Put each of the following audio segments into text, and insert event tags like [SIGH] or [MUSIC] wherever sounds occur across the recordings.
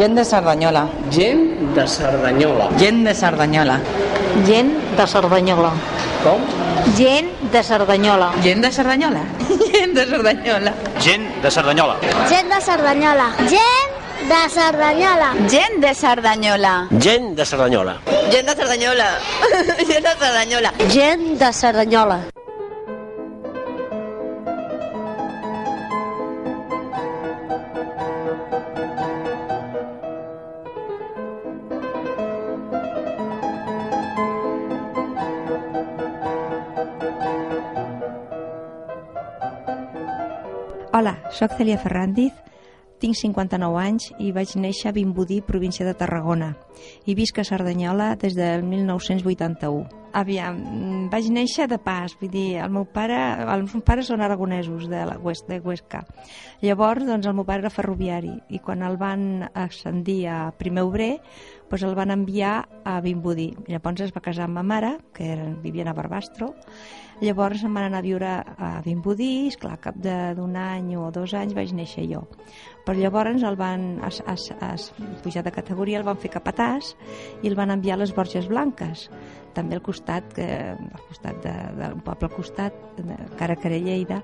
Gent de Cerdanyola. Gent de Cerdanyola. Gent de Cerdanyola. Gent de Cerdanyola. Com? Gent de Cerdanyola. Gent de Cerdanyola. Gent de Cerdanyola. Gent de Cerdanyola. Gent de Cerdanyola. Gent de Cerdanyola. Gent de Cerdanyola. Gent de Cerdanyola. Gent de Cerdanyola. Gent de Cerdanyola. Gent de Cerdanyola. Sóc Celia Ferrandiz, tinc 59 anys i vaig néixer a Vimbodí, província de Tarragona. I visc a Cerdanyola des del 1981. Aviam, mm, vaig néixer de pas, vull dir, el meu pare, els meus pares són aragonesos de, la Hues, de Huesca. Llavors, doncs, el meu pare era ferroviari i quan el van ascendir a primer obrer, doncs el van enviar a Vimbodí. Llavors es va casar amb ma mare, que era, vivien a Barbastro, Llavors em van anar a viure a Vimbodí, esclar, cap d'un any o dos anys vaig néixer jo. Però llavors el van es, es, es, pujar de categoria, el van fer capatàs i el van enviar a les Borges Blanques, també al costat, que, al costat de, d'un poble al costat, de Caracaré, Lleida,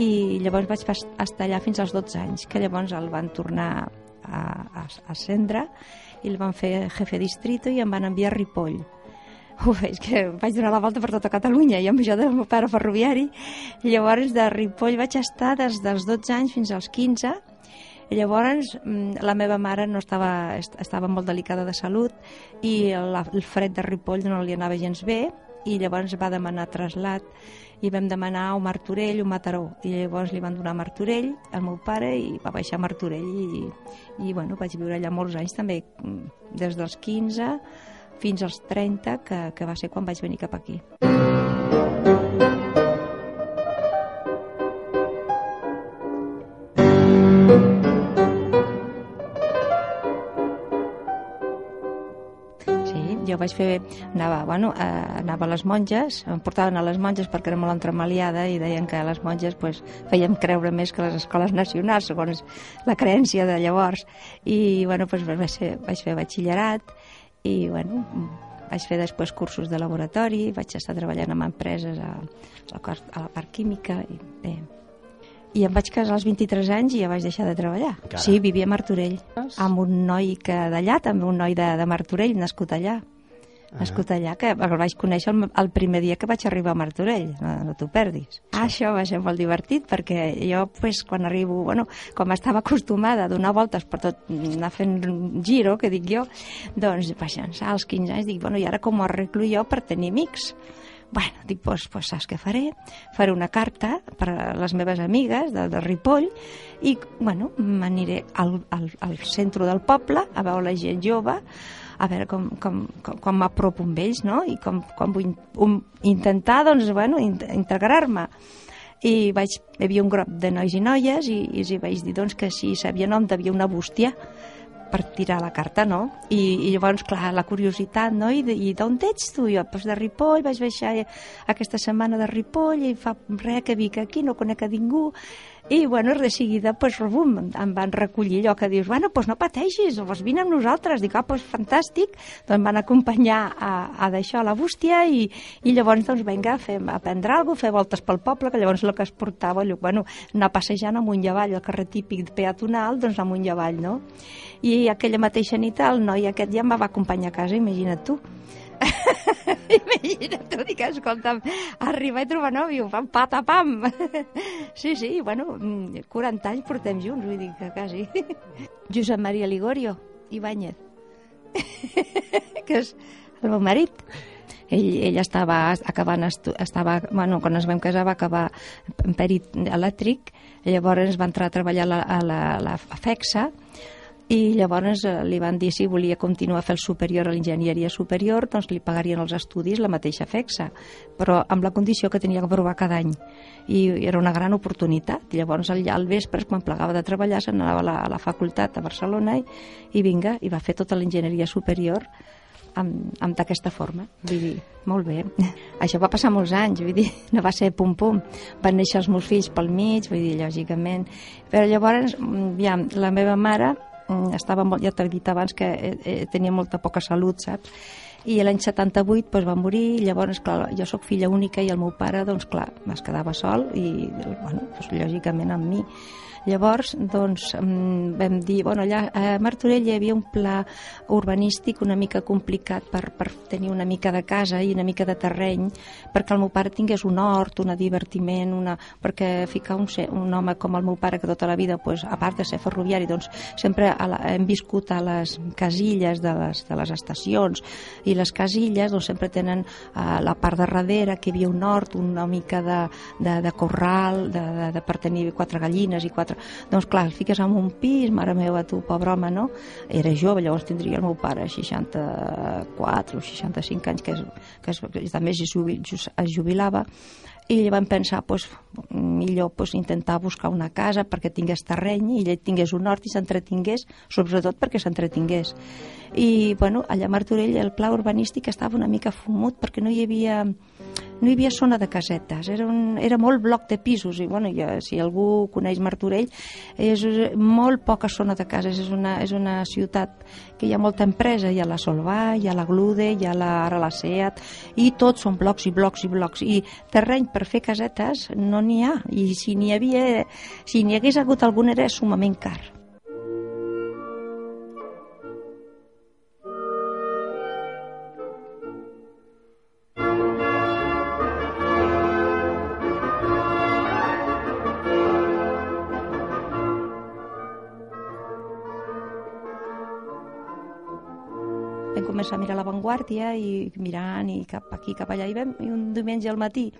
i llavors vaig estar allà fins als 12 anys, que llavors el van tornar a, a, a Cendra i el van fer jefe distrito i em van enviar a Ripoll Uf, és que vaig donar la volta per tota Catalunya i amb això del meu pare ferroviari. Llavors, de Ripoll vaig estar des dels 12 anys fins als 15 i llavors mm, la meva mare no estava, estava molt delicada de salut i la, el fred de Ripoll no li anava gens bé i llavors va demanar traslat i vam demanar a Martorell o Mataró i llavors li van donar Martorell al meu pare i va baixar Martorell i, i bueno, vaig viure allà molts anys també mm, des dels 15 fins als 30, que, que va ser quan vaig venir cap aquí. jo vaig fer, anava, bueno, eh, anava a les monges, em portaven a les monges perquè era molt entremaliada i deien que a les monges pues, fèiem creure més que les escoles nacionals, segons la creència de llavors. I bueno, pues, vaig, fer, vaig fer batxillerat i bueno, vaig fer després cursos de laboratori, vaig estar treballant amb empreses a, a, la, a la part química i bé, i em vaig casar als 23 anys i ja vaig deixar de treballar. Cara. Sí, vivia a Martorell, amb un noi que d'allà, també un noi de, de Martorell, nascut allà nascut allà, que el vaig conèixer el, el primer dia que vaig arribar a Martorell, no, no t'ho perdis. Sí. Ah, això va ser molt divertit, perquè jo, pues, quan arribo, bueno, com estava acostumada a donar voltes per tot, anar fent giro, que dic jo, doncs vaig llançar als 15 anys, dic, bueno, i ara com ho arreglo jo per tenir amics? Bueno, dic, doncs, pues, saps què faré? Faré una carta per a les meves amigues de, de Ripoll i, bueno, m'aniré al, al, al centre del poble a veure la gent jove, a veure com, com, com, com m'apropo amb ells, no? I com, com vull um, intentar, doncs, bueno, integrar-me. I vaig, hi havia un grup de nois i noies i, i els vaig dir doncs, que si sabien on havia una bústia per tirar la carta, no? I, i llavors, clar, la curiositat, no? I, i d'on ets tu? Jo, doncs de Ripoll, vaig baixar aquesta setmana de Ripoll i fa res que vic aquí, no conec a ningú i, bueno, de seguida, pues, rebum, em van recollir allò que dius, bueno, pues no pateixis, pues vine amb nosaltres. Dic, ah, pues fantàstic. Doncs van acompanyar a, a d'això, a la bústia, i, i llavors, doncs, vinga, a, fer, a prendre alguna cosa, fer voltes pel poble, que llavors el que es portava, allò, bueno, anar passejant amunt i avall, el carrer típic peatonal, doncs amunt i avall, no? I aquella mateixa nit el noi aquest ja em va acompanyar a casa, imagina't tu. [LAUGHS] Imagina't, tu, dic, escolta'm, arribar i trobar nòvio, pam, pata, pam. [LAUGHS] Sí, sí, bueno, 40 mm, anys portem junts, vull dir que quasi. [LAUGHS] Josep Maria Ligorio Ibáñez, que és el meu marit. Ell, ell estava acabant, estava, bueno, quan es vam casar va acabar en perit elèctric, llavors va entrar a treballar a la, a la, a la FEXA, i llavors eh, li van dir si volia continuar a fer el superior a l'enginyeria superior, doncs li pagarien els estudis la mateixa fexa, però amb la condició que tenia que provar cada any. I era una gran oportunitat. Llavors allà al vespre, quan plegava de treballar, se n'anava a, la, a la facultat a Barcelona i, i vinga, i va fer tota l'enginyeria superior amb, amb d'aquesta forma. Vull dir, molt bé. [LAUGHS] Això va passar molts anys, vull dir, [LAUGHS] no va ser pum-pum. Van néixer els meus fills pel mig, vull dir, lògicament. Però llavors, ja, la meva mare mm, estava molt, ja t'he dit abans que eh, eh, tenia molta poca salut, saps? I l'any 78 doncs, va morir, i llavors, clar, jo sóc filla única i el meu pare, doncs clar, es quedava sol i, bueno, doncs, lògicament amb mi. Llavors, doncs, mm, vam dir, bueno, allà a Martorell hi havia un pla urbanístic una mica complicat per, per tenir una mica de casa i una mica de terreny, perquè el meu pare tingués un hort, un divertiment, una... perquè ficar un, un home com el meu pare, que tota la vida, doncs, a part de ser ferroviari, doncs, sempre la, hem viscut a les casilles de les, de les estacions, i les casilles doncs, sempre tenen a la part de darrere, que hi havia un hort, una mica de, de, de corral, de, de, de per tenir quatre gallines i quatre altre. Doncs clar, el fiques en un pis, mare meva, tu, pobre home, no? Era jove, llavors tindria el meu pare 64 o 65 anys, que, és, que, és, també es jubilava, i vam pensar pues, millor pues, intentar buscar una casa perquè tingués terreny i ell tingués un hort i s'entretingués, sobretot perquè s'entretingués. I bueno, allà a Martorell el pla urbanístic estava una mica fumut perquè no hi havia no hi havia zona de casetes, era, un, era molt bloc de pisos i bueno, ja, si algú coneix Martorell és molt poca zona de cases, és una, és una ciutat que hi ha molta empresa, hi ha la Solvà, hi ha la Glude, hi ha la, ara la SEAT i tots són blocs i blocs i blocs i terreny per fer casetes no n'hi ha i si n'hi havia, si n'hi hagués hagut algun era sumament car. Començar a mirar l'avantguàrdia i mirant i cap aquí, cap allà. I, vam, i un diumenge al matí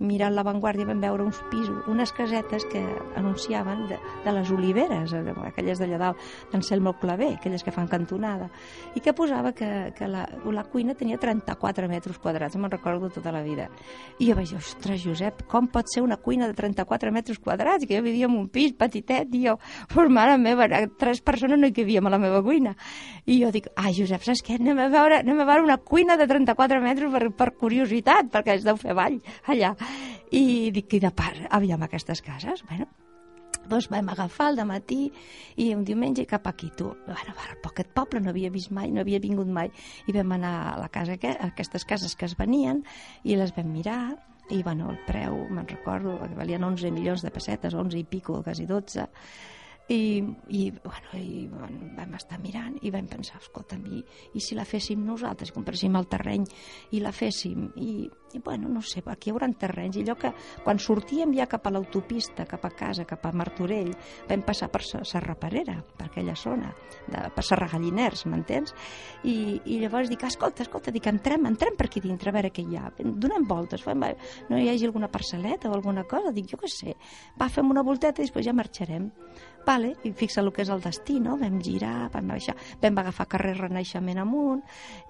mirant l'avantguàrdia vam veure uns pisos, unes casetes que anunciaven de, de les oliveres, eh, aquelles d'allà dalt, d'Anselmo Clavé, aquelles que fan cantonada, i que posava que, que la, la cuina tenia 34 metres quadrats, me'n recordo tota la vida. I jo vaig dir, ostres, Josep, com pot ser una cuina de 34 metres quadrats? Que jo vivia en un pis petitet, i jo, pues mare meva, tres persones no hi cavíem a la meva cuina. I jo dic, ai, Josep, saps què? Anem a veure, anem a veure una cuina de 34 metres per, per curiositat, perquè es deu fer ball allà. I dic, de part, aviam aquestes cases? Bueno, doncs vam agafar el matí i un diumenge cap aquí, tu. Bueno, per aquest poble no havia vist mai, no havia vingut mai. I vam anar a la casa, a aquestes cases que es venien i les vam mirar i, bueno, el preu, me'n recordo, valien 11 milions de pessetes, 11 i pico, quasi 12, i, i, bueno, i bueno, vam estar mirant i vam pensar, escolta'm, i, i si la féssim nosaltres, compréssim el terreny i la féssim, i, i bueno, no sé, aquí hi haurà terrenys, i allò que quan sortíem ja cap a l'autopista, cap a casa, cap a Martorell, vam passar per Serraperera, per aquella zona, de, per Serragalliners, m'entens? I, I llavors dic, escolta, escolta, dic, entrem, entrem per aquí dintre, a veure què hi ha, donem voltes, fem, no hi hagi alguna parcel·leta o alguna cosa, dic, jo què sé, va, fem una volteta i després ja marxarem. Vale, i fixa el que és el destí, no? Vam girar, vam baixar, vam agafar carrer Renaixement amunt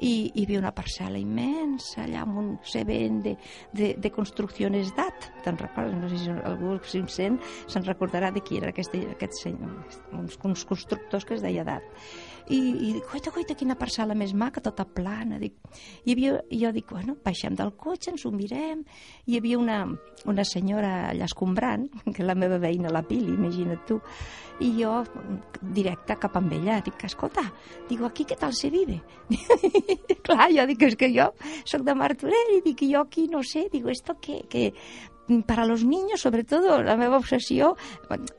i hi havia una parcel·la immensa allà amb un sebent de, de, de construccions d'at. Te'n recordes? No sé si algú si em sent se'n recordarà de qui era aquest, aquest senyor, uns, uns constructors que es deia d'at i, i dic, oita, oita, quina parcel·la més maca, tota plana. Dic, hi havia, i jo dic, bueno, baixem del cotxe, ens ho mirem. Hi havia una, una senyora allà escombrant, [LAUGHS] que la meva veïna, la Pili, imagina't tu, i jo directe cap amb ella, dic, escolta, digo, aquí què tal se vive? [LAUGHS] Clar, jo dic, és que jo sóc de Martorell, i dic, jo aquí no sé, digo, esto què? Que para los niños, sobretot, la meva obsessió,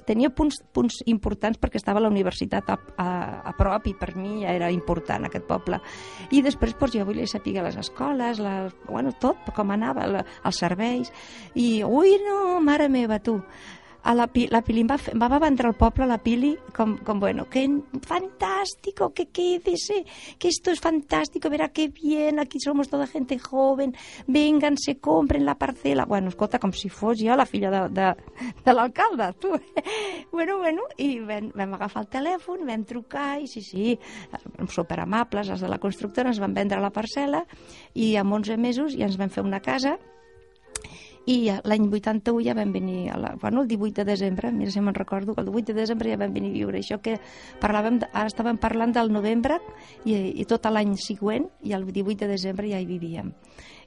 tenia punts, punts importants perquè estava a la universitat a, a, a prop i per mi ja era important aquest poble. I després doncs, jo volia saber les escoles, la, bueno, tot, com anava, la, els serveis, i, ui, no, mare meva, tu, a la, la Pili va, va, va vendre al poble la Pili com, com bueno, que fantástico, que quédese, que esto es fantástico, verá qué bien, aquí somos toda gente joven, vengan, se compren la parcela. Bueno, escolta, com si fos jo la filla de, de, de l'alcalde, tu. bueno, bueno, i vam, vam agafar el telèfon, vam trucar, i sí, sí, superamables, els de la constructora ens van vendre la parcel·la, i en 11 mesos ja ens vam fer una casa i l'any 81 ja vam venir, a la, bueno, el 18 de desembre, mira si me'n recordo, el 18 de desembre ja vam venir a viure. Això que parlàvem, de, ara estàvem parlant del novembre i, i tot l'any següent, i el 18 de desembre ja hi vivíem.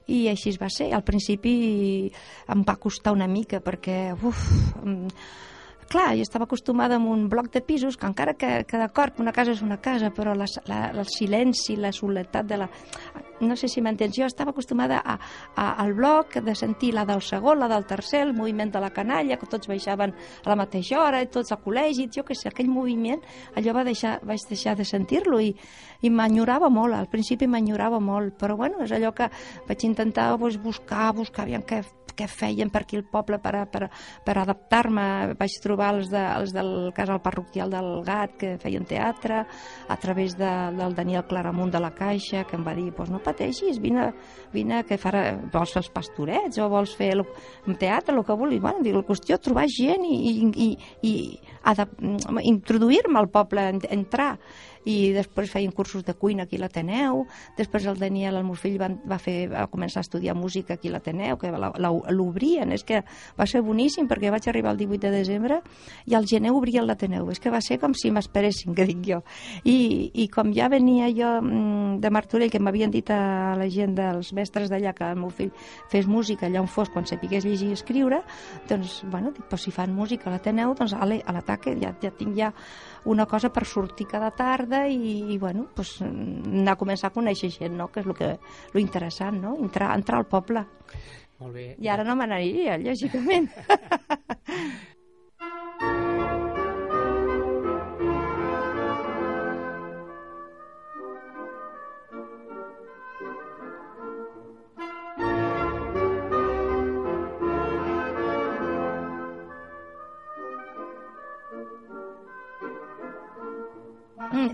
I així es va ser. Al principi em va costar una mica perquè, uf, clar, jo estava acostumada a un bloc de pisos que encara que, que d'acord, una casa és una casa, però la, la, el silenci, la soledat de la... No sé si m'entens, jo estava acostumada a, a, al bloc de sentir la del segon, la del tercer, el moviment de la canalla, que tots baixaven a la mateixa hora, i tots al col·legi, jo què sé, aquell moviment, allò va deixar, vaig deixar de sentir-lo i, i m'enyorava molt, al principi m'enyorava molt, però bueno, és allò que vaig intentar pues, buscar, buscar, aviam què, què feien per aquí el poble per, per, per adaptar-me. Vaig trobar els, de, els del casal parroquial del Gat que feien teatre, a través de, del Daniel Claramunt de la Caixa, que em va dir, pues no pateixis, vine, vine que farà, vols fer els pastorets o vols fer el, teatre, el que vulguis. Bueno, dic, la qüestió trobar gent i, i, i, i introduir-me al poble, en- entrar i després feien cursos de cuina aquí a l'Ateneu, després el Daniel, el meu fill, va, va, fer, va començar a estudiar música aquí a l'Ateneu, que l'obrien, és que va ser boníssim perquè vaig arribar el 18 de desembre i al gener obrien l'Ateneu, és que va ser com si m'esperessin, que [LAUGHS] dic jo. I, I com ja venia jo mm, de Martorell, que m'havien dit a la gent dels mestres d'allà que el meu fill fes música allà on fos quan sapigués llegir i escriure, doncs, bueno, dic, però si fan música a l'Ateneu, doncs ale, a l'ataque ja, ja tinc ja una cosa per sortir cada tarda i, i bueno, pues, anar a començar a conèixer gent, no? que és el que, lo interessant, no? entrar, entrar al poble. Molt bé. I ara no me n'aniria, lògicament. [LAUGHS]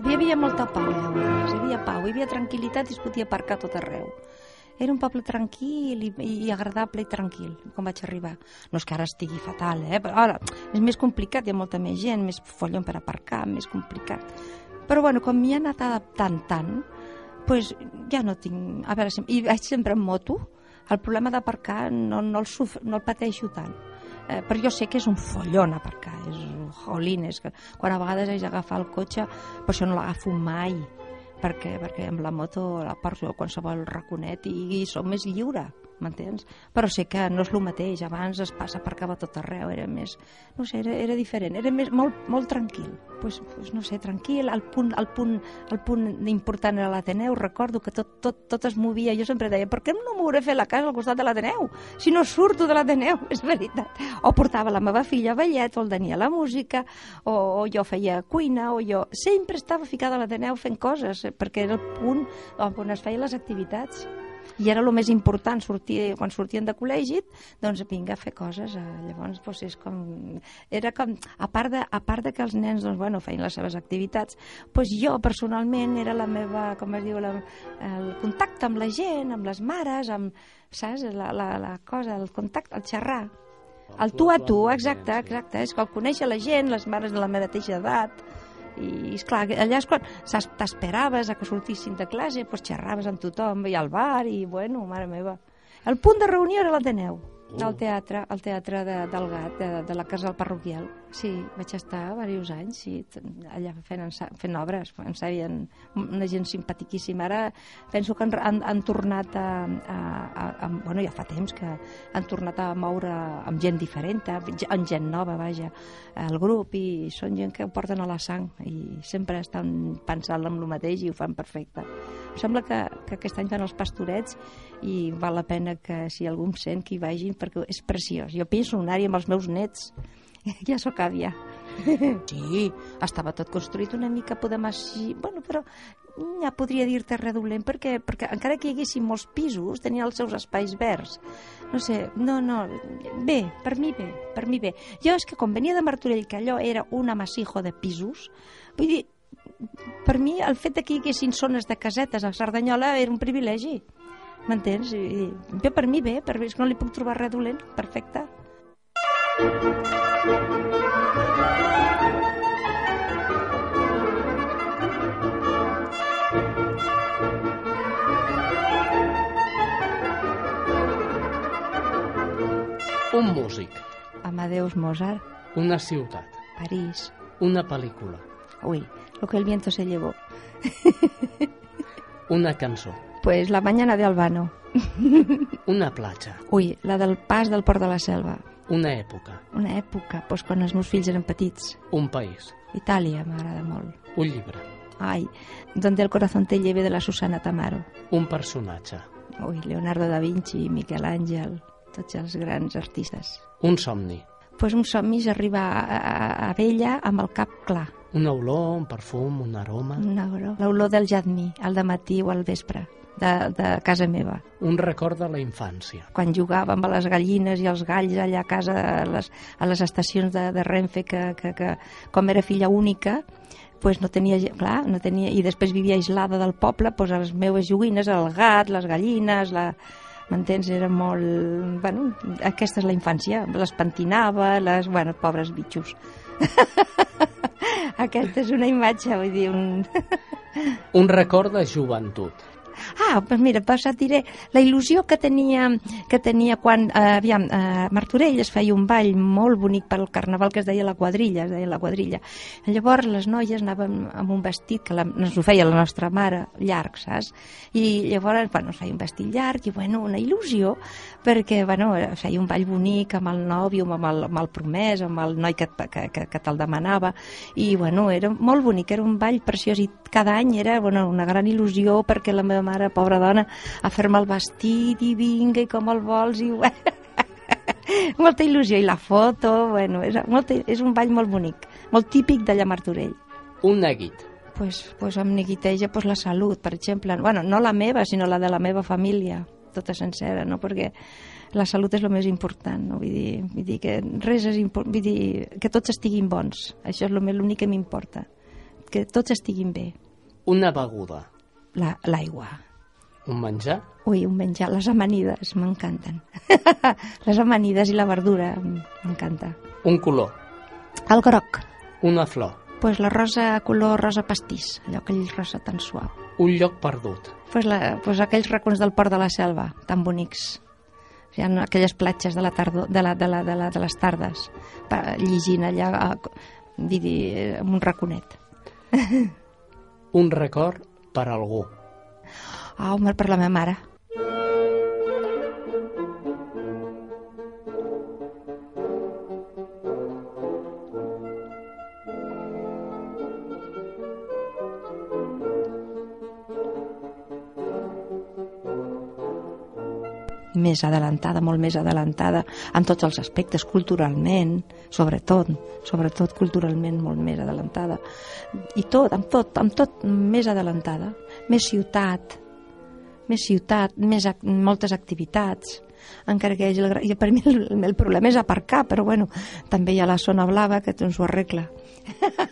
hi havia molta pau, llavors. Hi havia pau, hi havia tranquil·litat i es podia aparcar tot arreu. Era un poble tranquil i, i agradable i tranquil, quan vaig arribar. No és que ara estigui fatal, eh? Però ara és més complicat, hi ha molta més gent, més follon per aparcar, més complicat. Però bueno, com m'hi he anat adaptant tant, pues, ja no tinc... A veure, i vaig sempre en moto, el problema d'aparcar no, no, el suf... no el pateixo tant. Eh, però jo sé que és un follon aparcar, és un jolín, és que quan a vegades haig d'agafar el cotxe, per això no l'agafo mai, perquè, perquè amb la moto la porto a qualsevol raconet i, i som més lliure, m'entens? Però sé que no és el mateix, abans es passa aparcava tot arreu, era més, no sé, era, era diferent, era més, molt, molt tranquil. Pues, pues, no sé, tranquil, el punt, el punt, el punt important era l'Ateneu, recordo que tot, tot, tot es movia, jo sempre deia, per què no m'hauré fet la casa al costat de l'Ateneu? Si no surto de l'Ateneu, [LAUGHS] és veritat. O portava la meva filla a ballet, o el Daniel a música, o, o jo feia cuina, o jo... Sempre estava ficada a l'Ateneu fent coses, perquè era el punt on es feien les activitats. I era el més important, sortir, quan sortien de col·legi, doncs vinga a fer coses. Eh, llavors, doncs, és com... Era com... A part de, a part de que els nens doncs, bueno, feien les seves activitats, doncs jo personalment era la meva, com es diu, la, el contacte amb la gent, amb les mares, amb, saps, la, la, la cosa, el contacte, el xerrar. El tu a tu, exacte, exacte. És que el conèixer la gent, les mares de la meva mateixa edat, i esclar, allà és quan t'esperaves a que sortissin de classe, doncs xerraves amb tothom, i al bar, i bueno, mare meva. El punt de reunió era l'Ateneu, al teatre, al teatre de, del Gat, de, de la casa del parroquial. Sí, vaig estar diversos anys sí, allà fent, fent obres, ens sabien una gent simpaticíssima. Ara penso que han, han, han tornat a, a, a, a, bueno, ja fa temps que han tornat a moure amb gent diferent, amb amb gent nova, vaja, al grup, i són gent que ho porten a la sang i sempre estan pensant en el mateix i ho fan perfecte. Em sembla que, que aquest any fan els pastorets i val la pena que si algú em sent que hi vagin perquè és preciós. Jo penso anar-hi amb els meus nets. [LAUGHS] ja sóc àvia. [LAUGHS] sí, estava tot construït una mica, podem així... Bueno, però ja podria dir-te redolent perquè, perquè encara que hi haguessin molts pisos, tenien els seus espais verds. No sé, no, no, bé, per mi bé, per mi bé. Jo és que quan venia de Martorell, que allò era un amasijo de pisos, vull dir, per mi el fet que hi haguessin zones de casetes a Cerdanyola era un privilegi. M'entens? I, i, bé, per mi bé, per mi no li puc trobar res dolent, perfecte. Un músic, Amadeus Mozart, una ciutat, París. una pel·lícula, Uy, lo que el viento se llevó. una cançó, Pues la mañana de Albano. una platja, Uy, la del pas del Port de la Selva. Una època. Una època, doncs quan els meus fills eren petits. Un país. Itàlia m'agrada molt. Un llibre. Ai, Donde el corazón te lleve de la Susana Tamaro. Un personatge. Ui, Leonardo da Vinci, Miquel Àngel, tots els grans artistes. Un somni. Pues un somni és arribar a, a, a vella amb el cap clar. Una olor, un perfum, un aroma. Una olor. L'olor del jadmí, al matí o al vespre, de, de casa meva. Un record de la infància. Quan jugàvem a les gallines i els galls allà a casa, a les, a les estacions de, de Renfe, que, que, que com era filla única, pues no tenia, clar, no tenia, i després vivia aislada del poble, pues a les meves joguines, el gat, les gallines, la, m'entens? Era molt... Bueno, aquesta és la infància. Les pentinava, les... Bueno, pobres bitxos. [LAUGHS] aquesta és una imatge, vull dir, un... Un record de joventut. Ah, doncs mira, pues et diré la il·lusió que tenia, que tenia quan, eh, aviam, a Martorell es feia un ball molt bonic pel carnaval que es deia la quadrilla, es deia la quadrilla. Llavors les noies anaven amb un vestit que la, ens ho feia la nostra mare, llarg, saps? I llavors, bueno, es feia un vestit llarg i, bueno, una il·lusió, perquè, bueno, es feia un ball bonic amb el nòvio, amb el, amb el promès, amb el noi que, que, que, que te'l demanava, i, bueno, era molt bonic, era un ball preciós i cada any era bueno, una gran il·lusió perquè la meva mare, pobra dona, a fer-me el vestit i vinga, i com el vols, i [LAUGHS] molta il·lusió. I la foto, bueno, és, molta, és un ball molt bonic, molt típic d'allà a Martorell. Un neguit. Pues, pues em neguiteja pues, la salut, per exemple. Bueno, no la meva, sinó la de la meva família, tota sencera, no? perquè la salut és el més important, no? vull, dir, vull dir que res és vull dir que tots estiguin bons, això és l'únic que m'importa, que tots estiguin bé. Una beguda. La- L'aigua. Un menjar. Ui, un menjar, les amanides, m'encanten. [LAUGHS] les amanides i la verdura, m'encanta. Un color. El groc, Una flor. pues la rosa color rosa pastís, allò aquell rosa tan suau. Un lloc perdut. Pues, la, pues aquells racons del port de la selva, tan bonics. Hi ha aquelles platges de, la tardor, de, la, de, la, de, la, de les tardes, llegint allà, a, dir, eh, un raconet. [LAUGHS] Un record per algú. Ah, home, per la meva mare. Més adelantada, molt més adelantada en tots els aspectes, culturalment, sobretot, sobretot culturalment molt més adelantada. I tot, amb tot, amb tot més adelantada. Més ciutat, més ciutat, més, ac- moltes activitats, encara que hi hagi el, i per mi el, el problema és aparcar, però bueno, també hi ha la zona blava que ens ho arregla.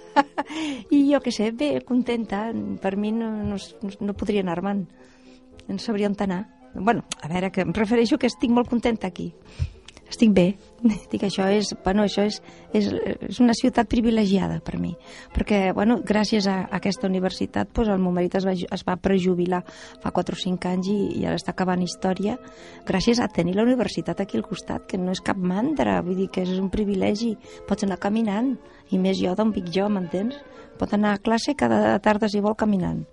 [LAUGHS] I jo que sé, bé, contenta, per mi no, no, no podria anar-me'n, no sabria on anar. Bueno, a veure, que em refereixo que estic molt contenta aquí. Estic bé. [LAUGHS] Dic, això és, bueno, això és, és, és una ciutat privilegiada per mi, perquè, bueno, gràcies a, aquesta universitat, doncs, el meu marit es va, es va prejubilar fa 4 o 5 anys i, i ara està acabant història, gràcies a tenir la universitat aquí al costat, que no és cap mandra, vull dir que és un privilegi, pots anar caminant, i més jo d'on vic jo, m'entens? Pot anar a classe cada tarda, si vol, caminant.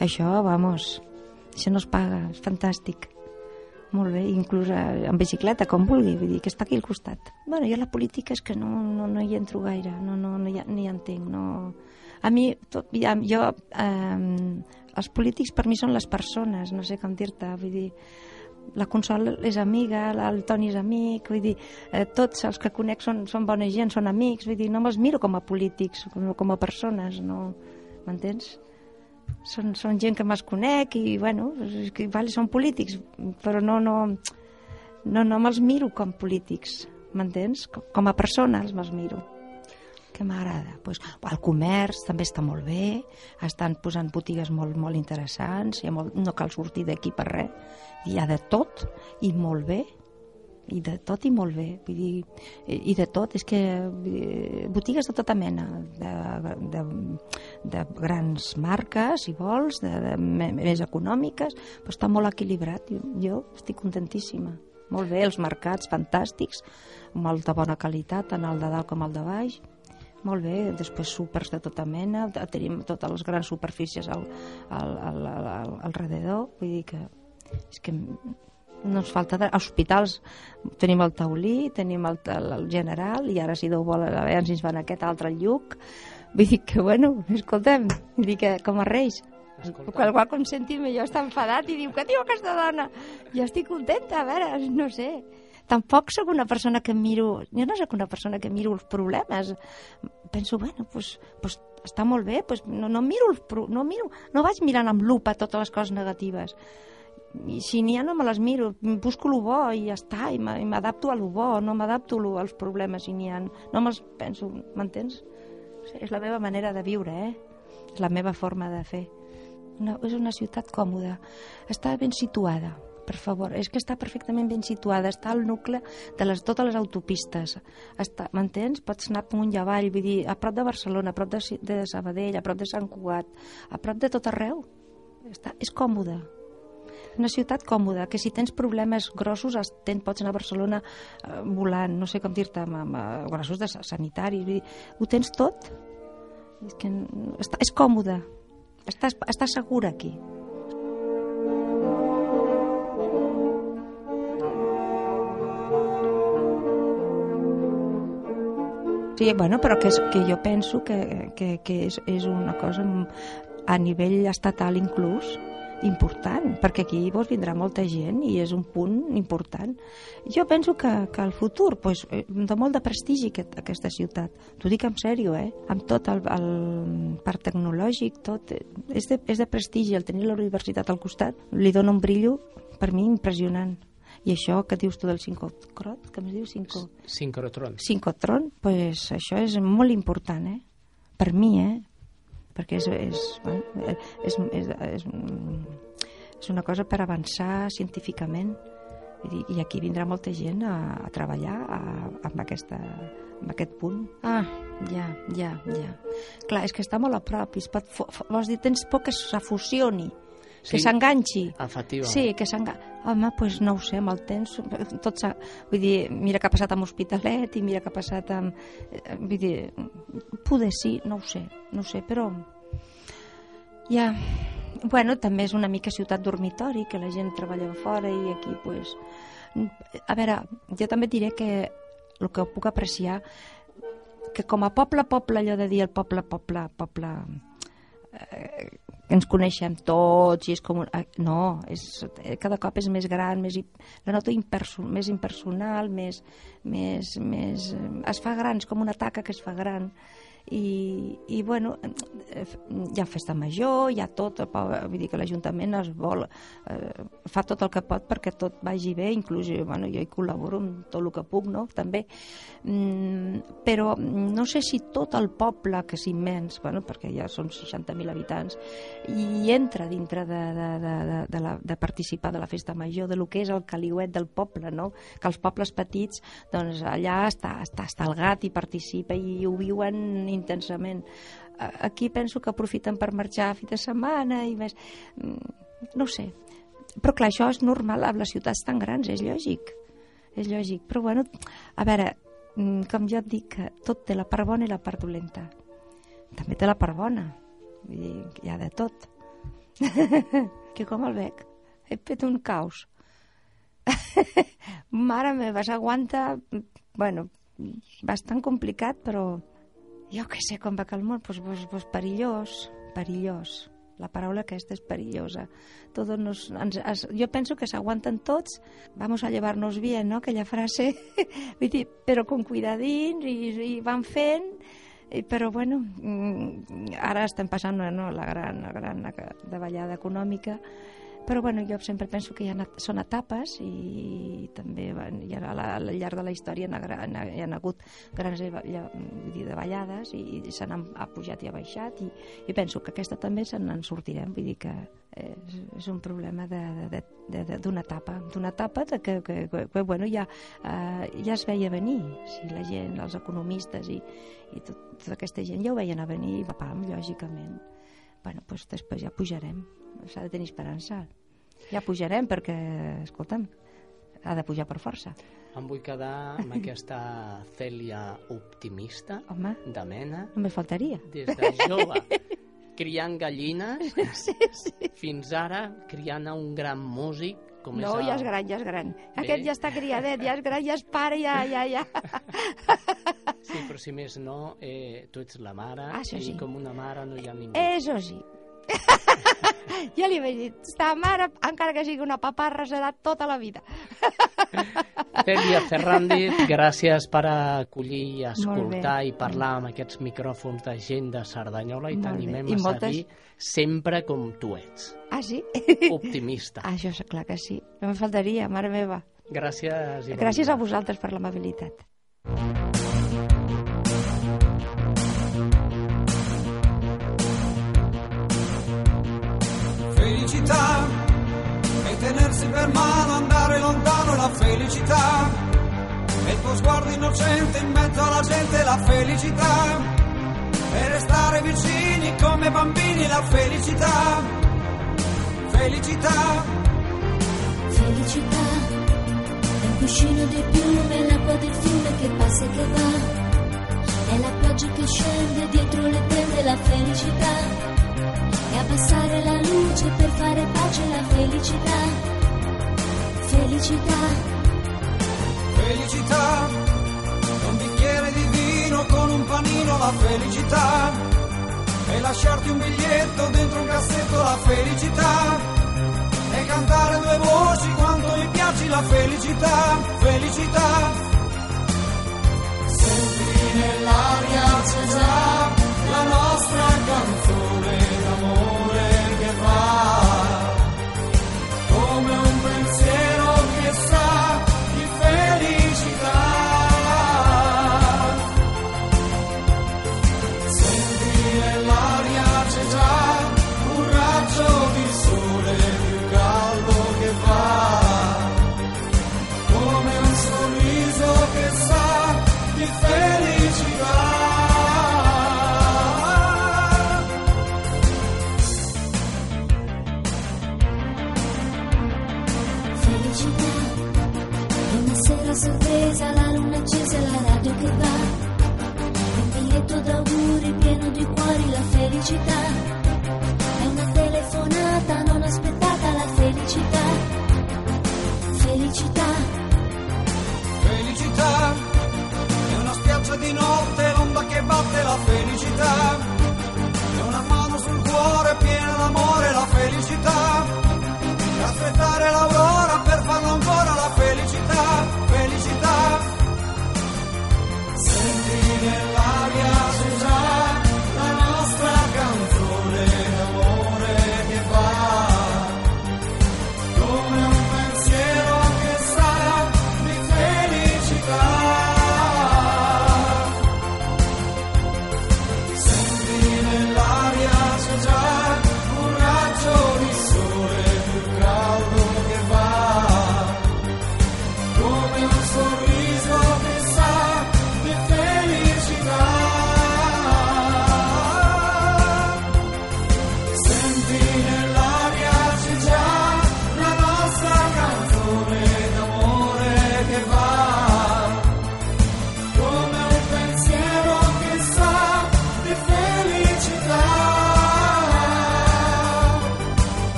Això, vamos, això no es paga, és fantàstic. Molt bé, inclús eh, en bicicleta, com vulgui, vull dir que està aquí al costat. Bueno, jo la política és que no, no, no hi entro gaire, no, no, no hi, ni hi entenc. No... A mi, tot, ja, jo, eh, els polítics per mi són les persones, no sé com dir-te, vull dir, la Consol és amiga, el Toni és amic, vull dir, eh, tots els que conec són, són bona gent, són amics, vull dir, no me'ls miro com a polítics, com, com a persones, no, m'entens? Són, són gent que me'ls conec i, bueno, que, vale, són polítics, però no, no, no, no me'ls miro com polítics, m'entens? Com, a persones me'ls miro. Que m'agrada? Pues, el comerç també està molt bé, estan posant botigues molt, molt interessants, hi ha molt, no cal sortir d'aquí per res, hi ha de tot i molt bé, i de tot i molt bé. Vull dir, i de tot és que dir, botigues de tota mena de, de, de grans marques si vols, de, de, més econòmiques però està molt equilibrat. Jo, jo estic contentíssima. Molt bé, els mercats fantàstics molt de bona qualitat, tant el de dalt com el de baix. Molt bé, després súpers de tota mena, tenim totes les grans superfícies al, al, al, al, al rededor, vull dir que és que no ens falta de... hospitals. Tenim el Taulí, tenim el, el, el General, i ara si Déu vol, a veure si ens van aquest altre lluc. Vull dir que, bueno, escolta'm, vull dir que com a reis, Escolta. Qual, qual com sentim jo està enfadat i diu, què diu aquesta dona? Jo estic contenta, a veure, no sé. Tampoc sóc una persona que miro... Jo no sóc una persona que miro els problemes. Penso, bueno, pues, pues està molt bé, pues no, no miro els pro- no miro, no vaig mirant amb lupa totes les coses negatives. I si n'hi ha no me les miro, busco el bo i ja està, i m'a- i m'adapto a lo bo, no m'adapto lo- als problemes si n'hi ha. No me'ls penso, m'entens? És la meva manera de viure, eh? És la meva forma de fer. Una, és una ciutat còmoda, està ben situada, per favor, és que està perfectament ben situada, està al nucle de les, totes les autopistes, està, m'entens? Pots anar amunt i avall, vull dir, a prop de Barcelona, a prop de, de Sabadell, a prop de Sant Cugat, a prop de tot arreu. Està, és còmoda. Una ciutat còmoda, que si tens problemes grossos es- ten, pots anar a Barcelona eh, volant, no sé com dir-te, amb, amb, amb grossos de sa- sanitaris, vull dir, ho tens tot. És que està, és còmode, estàs, estàs segura aquí. Sí, bueno, però que, és, que jo penso que, que, que és, és una cosa a nivell estatal inclús important, perquè aquí vos vindrà molta gent i és un punt important. Jo penso que, que el futur, pues, eh, de molt de prestigi aquest, aquesta ciutat. T'ho dic en sèrio, eh? Amb tot el, el parc tecnològic, tot. eh, És de, és de prestigi, el tenir la universitat al costat li dona un brillo, per mi, impressionant. I això que dius tu del sincrot, que em dius cinco... Sincrotron. Sincotron, pues això és molt important, eh? Per mi, eh? Perquè és, és, és, és, és, és una cosa per avançar científicament. Dir, I aquí vindrà molta gent a, a treballar amb, aquesta, amb aquest punt. Ah, ja, ja, ja. Clar, és que està molt a prop i es pot... Vols dir, tens por que se que Sí. s'enganxi. Efectivament. Sí, que s'enganxi. Home, doncs pues no ho sé, amb el temps... Tot. Vull dir, mira què ha passat amb Hospitalet i mira què ha passat amb... eh, Vull dir, poder sí, no ho sé, no ho sé, però... Ja... Bueno, també és una mica ciutat dormitori, que la gent treballa fora i aquí, pues... A veure, jo també diré que el que puc apreciar que com a poble, poble, allò de dir el poble, poble, poble, eh, ens coneixem tots i és com... Un, no, és, eh, cada cop és més gran, més, la noto imperso, més impersonal, més, més, més... eh, Es fa gran, és com una taca que es fa gran. I, i bueno, eh, hi ha festa major, hi ha tot, vull dir que l'Ajuntament es vol, eh, fa tot el que pot perquè tot vagi bé, inclús jo, bueno, jo hi col·laboro amb tot el que puc, no? també, mm, però no sé si tot el poble, que és immens, bueno, perquè ja són 60.000 habitants, i entra dintre de, de, de, de, de, la, de participar de la festa major, de lo que és el caliuet del poble, no? que els pobles petits, doncs allà està, està, està el gat i participa i ho viuen intensament. Aquí penso que aprofiten per marxar a fi de setmana i més... mm, No sé. Però clar, això és normal amb les ciutats tan grans, és lògic. És lògic. Però bueno, a veure, mm, com jo et dic, tot té la part bona i la part dolenta. També té la part bona. Vull dir, hi ha de tot. [LAUGHS] que com el veig? He fet un caos. [LAUGHS] Mare meva, s'aguanta... Bueno, bastant complicat, però jo què sé com va que el món, pues, pues, pues perillós, perillós. La paraula aquesta és perillosa. Todos nos, ens, es, jo penso que s'aguanten tots, vamos a llevarnos bien, no? Aquella frase, [LAUGHS] vull dir, però con cuidadín i, i van fent, i, però bueno, mm, ara estem passant no, la gran, la gran davallada econòmica, però bueno, jo sempre penso que hi ha, són etapes i també bueno, hi ha, la- al llarg de la història hi ha, hagut grans vull dir, davallades i, i se n'han ha pujat i ha baixat i, i penso que aquesta també se n'en sortirem. Vull dir que és, és un problema d'una etapa d'una etapa de que, que, que, que bueno, ja, eh, ja es veia venir. Si la gent, els economistes i, i tot, tota aquesta gent ja ho veien a venir i va pam, lògicament. Bueno, doncs després ja pujarem. S'ha de tenir esperança ja pujarem perquè, escolta'm ha de pujar per força Em vull quedar amb aquesta Cèlia optimista, home, de mena, només faltaria des de jove, criant gallines, [LAUGHS] fins ara criant a un gran músic com No, és ja el- és gran, ja és gran. Aquest ja està criadet, ja és gran, ja és pare, ja, ja, ja. Sí, però si més no, eh, tu ets la mare Ah, això i sí. com una mare no hi ha ningú. Eso sí. Ja li vaig dir, esta mare, encara que sigui una paparra, serà tota la vida. Cèlia Ferrandis, gràcies per acollir i escoltar i parlar amb aquests micròfons de gent de Cerdanyola i t'animem a moltes- seguir sempre com tu ets, Ah, sí? optimista. Ah, [LAUGHS] això és clar que sí. No em faltaria, mare meva. Gràcies. i Gràcies a vosaltres per l'amabilitat. Felicità e tenersi per mano, andare lontano la felicità. E il tuo sguardo innocente in mezzo alla gente la felicità. E restare vicini come bambini la felicità. Felicità. Felicità. È un cuscino di piume, l'acqua del fiume che passa e che va. È la pioggia che scende dietro le tende, la felicità. È abbassare la luce per fare pace, la felicità. Felicità, felicità. E un bicchiere di vino con un panino la felicità. E lasciarti un biglietto dentro un cassetto la felicità. E cantare due voci quando mi piaci la felicità. Felicità. Senti nell'aria c'è la nostra canzone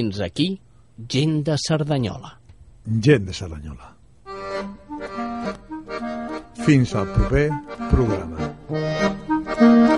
Fins aquí, gent de Cerdanyola. Gent de Cerdanyola. Fins al proper programa.